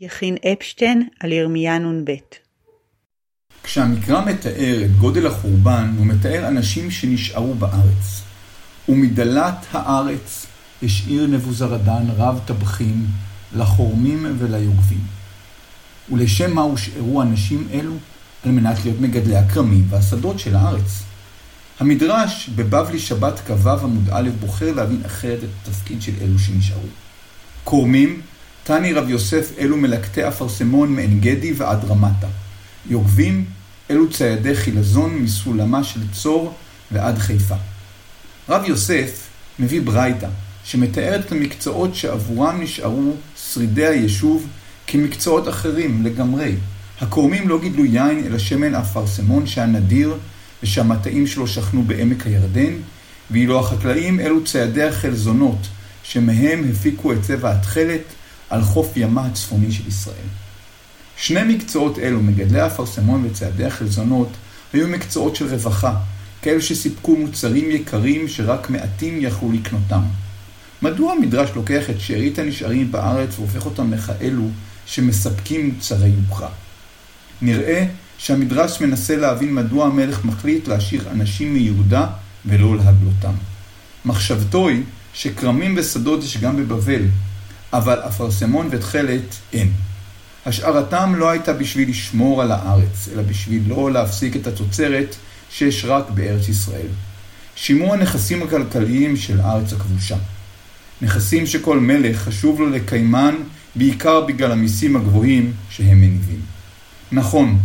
יכין אפשטיין על ירמיה נ"ב כשהמקרא מתאר את גודל החורבן, הוא מתאר אנשים שנשארו בארץ. ומדלת הארץ השאיר נבוזרדן רב טבחים לחורמים וליוגבים. ולשם מה הושארו אנשים אלו? על מנת להיות מגדלי הכרמים והשדות של הארץ. המדרש בבבלי שבת כ"ו עמוד א' בוחר להבין אחרת את התפקיד של אלו שנשארו. כורמים, תני רב יוסף אלו מלקטי אפרסמון מעין גדי ועד רמתה. יוגבים, אלו ציידי חילזון מסולמה של צור ועד חיפה. רב יוסף מביא ברייתא, שמתארת את המקצועות שעבורם נשארו שרידי היישוב כמקצועות אחרים לגמרי. הכורמים לא גידלו יין אלא שמן אפרסמון שהיה נדיר ושהמטעים שלו שכנו בעמק הירדן, ואילו החקלאים אלו ציידי החלזונות, שמהם הפיקו את צבע התכלת על חוף ימה הצפוני של ישראל. שני מקצועות אלו, מגדלי האפרסמון וציידי החלזונות, היו מקצועות של רווחה, כאלו שסיפקו מוצרים יקרים שרק מעטים יכלו לקנותם. מדוע המדרש לוקח את שארית הנשארים בארץ והופך אותם לכאלו שמספקים מוצרי יוקרה? נראה שהמדרש מנסה להבין מדוע המלך מחליט להשאיר אנשים מיהודה ולא להגלותם. מחשבתו היא שכרמים ושדות יש גם בבבל, אבל אפרסמון ותכלת אין. השארתם לא הייתה בשביל לשמור על הארץ, אלא בשביל לא להפסיק את התוצרת שיש רק בארץ ישראל. שימור הנכסים הכלכליים של הארץ הכבושה. נכסים שכל מלך חשוב לו לקיימן בעיקר בגלל המיסים הגבוהים שהם מניבים. נכון,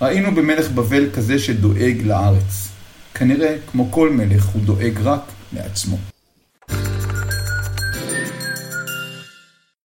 ראינו במלך בבל כזה שדואג לארץ. כנראה, כמו כל מלך, הוא דואג רק לעצמו.